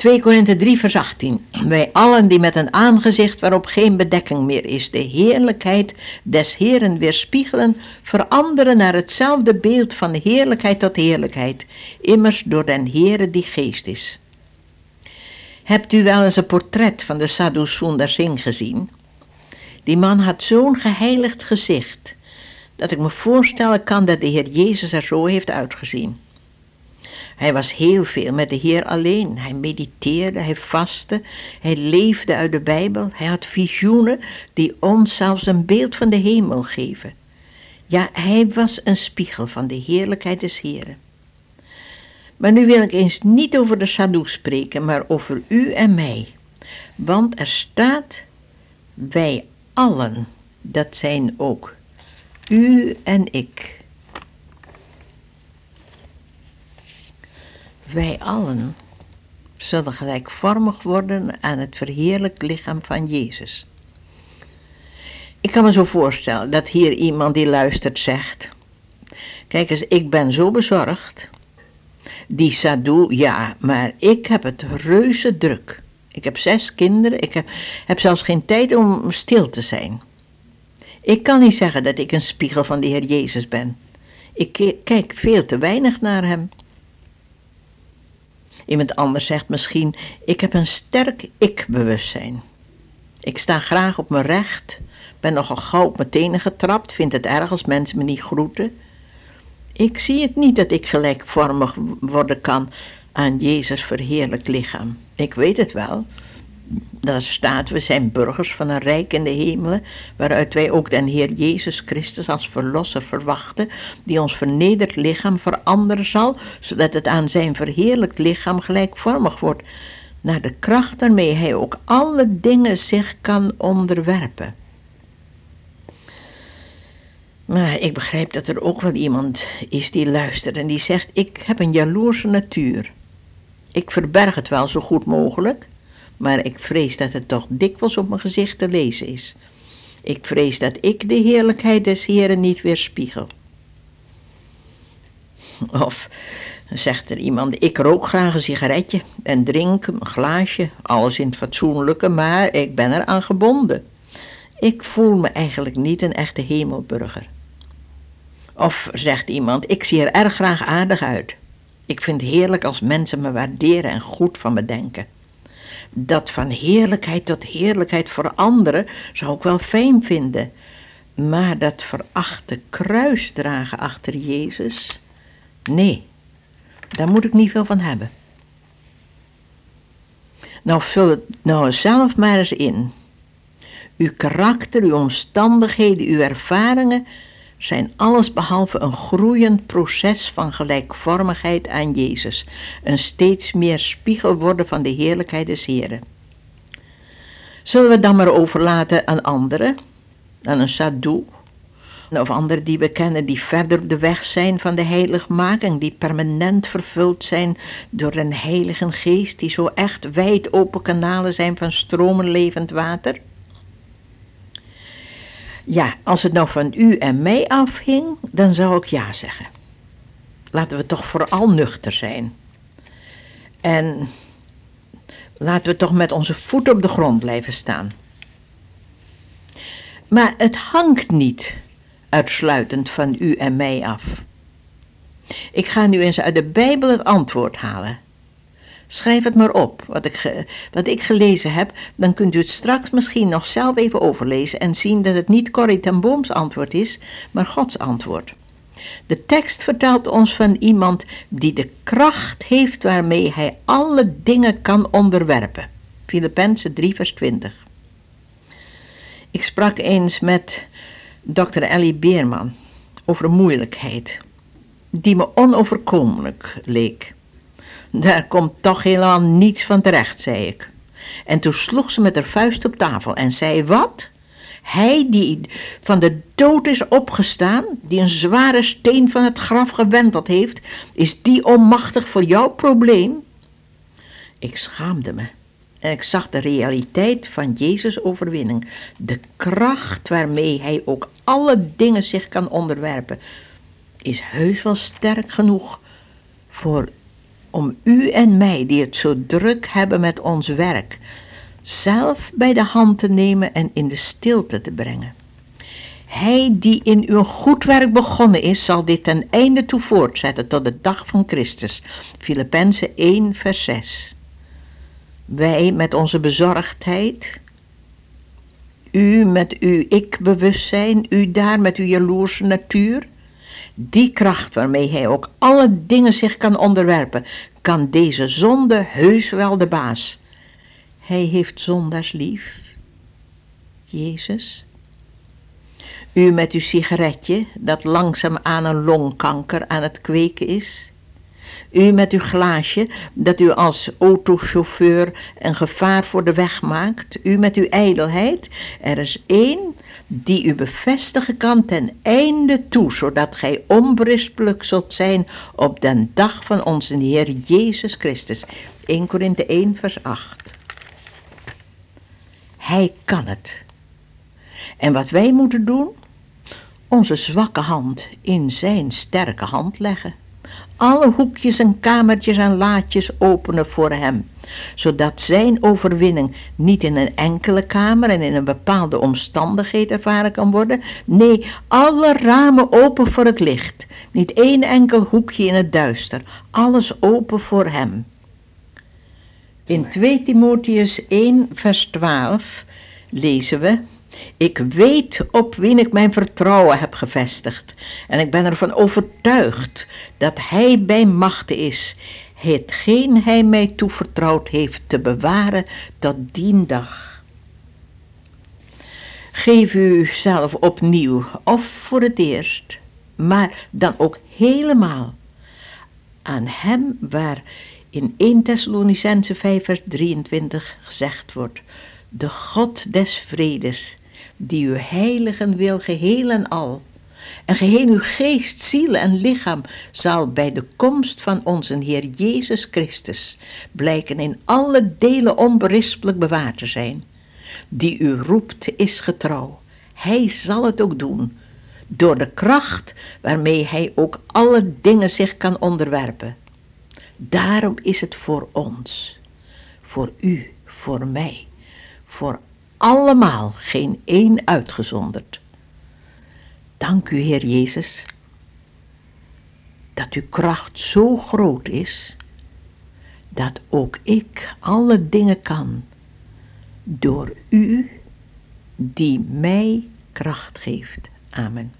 2 Korinthe 3 vers 18. Wij allen die met een aangezicht waarop geen bedekking meer is, de heerlijkheid des Heeren weerspiegelen, veranderen naar hetzelfde beeld van heerlijkheid tot heerlijkheid, immers door den Heere die geest is. Hebt u wel eens een portret van de Sadhu Sundar Singh gezien? Die man had zo'n geheiligd gezicht, dat ik me voorstellen kan dat de Heer Jezus er zo heeft uitgezien. Hij was heel veel met de Heer alleen. Hij mediteerde, hij vastte, hij leefde uit de Bijbel. Hij had visioenen die ons zelfs een beeld van de hemel geven. Ja, hij was een spiegel van de heerlijkheid des Heren. Maar nu wil ik eens niet over de sadhu spreken, maar over u en mij. Want er staat, wij allen, dat zijn ook u en ik. Wij allen zullen gelijkvormig worden aan het verheerlijkt lichaam van Jezus. Ik kan me zo voorstellen dat hier iemand die luistert zegt: Kijk eens, ik ben zo bezorgd. Die Sadhu, ja, maar ik heb het reuze druk. Ik heb zes kinderen, ik heb, heb zelfs geen tijd om stil te zijn. Ik kan niet zeggen dat ik een spiegel van de Heer Jezus ben. Ik kijk veel te weinig naar Hem. Iemand anders zegt misschien: Ik heb een sterk ik-bewustzijn. Ik sta graag op mijn recht, ben nogal gauw op mijn tenen getrapt, vind het erg als mensen me niet groeten. Ik zie het niet dat ik gelijkvormig worden kan aan Jezus verheerlijk lichaam. Ik weet het wel, daar staat, we zijn burgers van een rijk in de hemelen, waaruit wij ook den Heer Jezus Christus als verlosser verwachten, die ons vernederd lichaam veranderen zal, zodat het aan zijn verheerlijkt lichaam gelijkvormig wordt, naar de kracht waarmee hij ook alle dingen zich kan onderwerpen. Maar ik begrijp dat er ook wel iemand is die luistert en die zegt: Ik heb een jaloerse natuur. Ik verberg het wel zo goed mogelijk, maar ik vrees dat het toch dikwijls op mijn gezicht te lezen is. Ik vrees dat ik de heerlijkheid des Heren niet weerspiegel. Of zegt er iemand, ik rook graag een sigaretje en drink een glaasje, alles in het fatsoenlijke, maar ik ben eraan gebonden. Ik voel me eigenlijk niet een echte hemelburger. Of zegt iemand, ik zie er erg graag aardig uit. Ik vind het heerlijk als mensen me waarderen en goed van me denken dat van heerlijkheid tot heerlijkheid voor anderen zou ik wel fijn vinden. Maar dat verachte kruis dragen achter Jezus, nee, daar moet ik niet veel van hebben. Nou, vul het nou zelf maar eens in. Uw karakter, uw omstandigheden, uw ervaringen zijn allesbehalve een groeiend proces van gelijkvormigheid aan Jezus, een steeds meer spiegel worden van de heerlijkheid des Heren. Zullen we dan maar overlaten aan anderen, aan een sadhu, of anderen die we kennen die verder op de weg zijn van de heiligmaking, die permanent vervuld zijn door een heilige geest, die zo echt wijd open kanalen zijn van stromen levend water? Ja, als het nou van u en mij afhing, dan zou ik ja zeggen. Laten we toch vooral nuchter zijn. En laten we toch met onze voeten op de grond blijven staan. Maar het hangt niet uitsluitend van u en mij af. Ik ga nu eens uit de Bijbel het antwoord halen. Schrijf het maar op, wat ik, wat ik gelezen heb. Dan kunt u het straks misschien nog zelf even overlezen en zien dat het niet Corrie ten Booms antwoord is, maar Gods antwoord. De tekst vertelt ons van iemand die de kracht heeft waarmee hij alle dingen kan onderwerpen. Filippenzen 3 vers 20. Ik sprak eens met dokter Ellie Beerman over een moeilijkheid die me onoverkomelijk leek. Daar komt toch helemaal niets van terecht, zei ik. En toen sloeg ze met haar vuist op tafel en zei: Wat? Hij die van de dood is opgestaan, die een zware steen van het graf gewenteld heeft, is die onmachtig voor jouw probleem? Ik schaamde me en ik zag de realiteit van Jezus' overwinning, de kracht waarmee hij ook alle dingen zich kan onderwerpen, is heus wel sterk genoeg voor om u en mij, die het zo druk hebben met ons werk, zelf bij de hand te nemen en in de stilte te brengen. Hij die in uw goed werk begonnen is, zal dit ten einde toe voortzetten tot de dag van Christus. Filippenzen 1, vers 6. Wij met onze bezorgdheid, u met uw ik-bewustzijn, u daar met uw jaloerse natuur, die kracht waarmee hij ook alle dingen zich kan onderwerpen, kan deze zonde heus wel de baas. Hij heeft zondaars lief. Jezus. U met uw sigaretje, dat langzaam aan een longkanker aan het kweken is. U met uw glaasje, dat u als autochauffeur een gevaar voor de weg maakt. U met uw ijdelheid. Er is één die u bevestigen kan ten einde toe, zodat gij onberispelijk zult zijn op den dag van onze Heer Jezus Christus. 1 Korinthe 1 vers 8. Hij kan het. En wat wij moeten doen? Onze zwakke hand in zijn sterke hand leggen. Alle hoekjes en kamertjes en laadjes openen voor hem, zodat zijn overwinning niet in een enkele kamer en in een bepaalde omstandigheid ervaren kan worden. Nee, alle ramen open voor het licht, niet één enkel hoekje in het duister, alles open voor hem. In 2 Timotheus 1, vers 12 lezen we. Ik weet op wie ik mijn vertrouwen heb gevestigd en ik ben ervan overtuigd dat Hij bij machten is, hetgeen Hij mij toevertrouwd heeft te bewaren tot dien dag. Geef u zelf opnieuw of voor het eerst, maar dan ook helemaal aan Hem waar in 1 Thessalonicense 5 vers 23 gezegd wordt, de God des vredes, die uw heiligen wil geheel en al, en geheel uw geest, ziel en lichaam zal bij de komst van onze Heer Jezus Christus blijken in alle delen onberispelijk bewaard te zijn. Die u roept is getrouw. Hij zal het ook doen, door de kracht waarmee hij ook alle dingen zich kan onderwerpen. Daarom is het voor ons, voor u, voor mij, voor allemaal, geen één uitgezonderd. Dank u, Heer Jezus, dat uw kracht zo groot is, dat ook ik alle dingen kan door u die mij kracht geeft. Amen.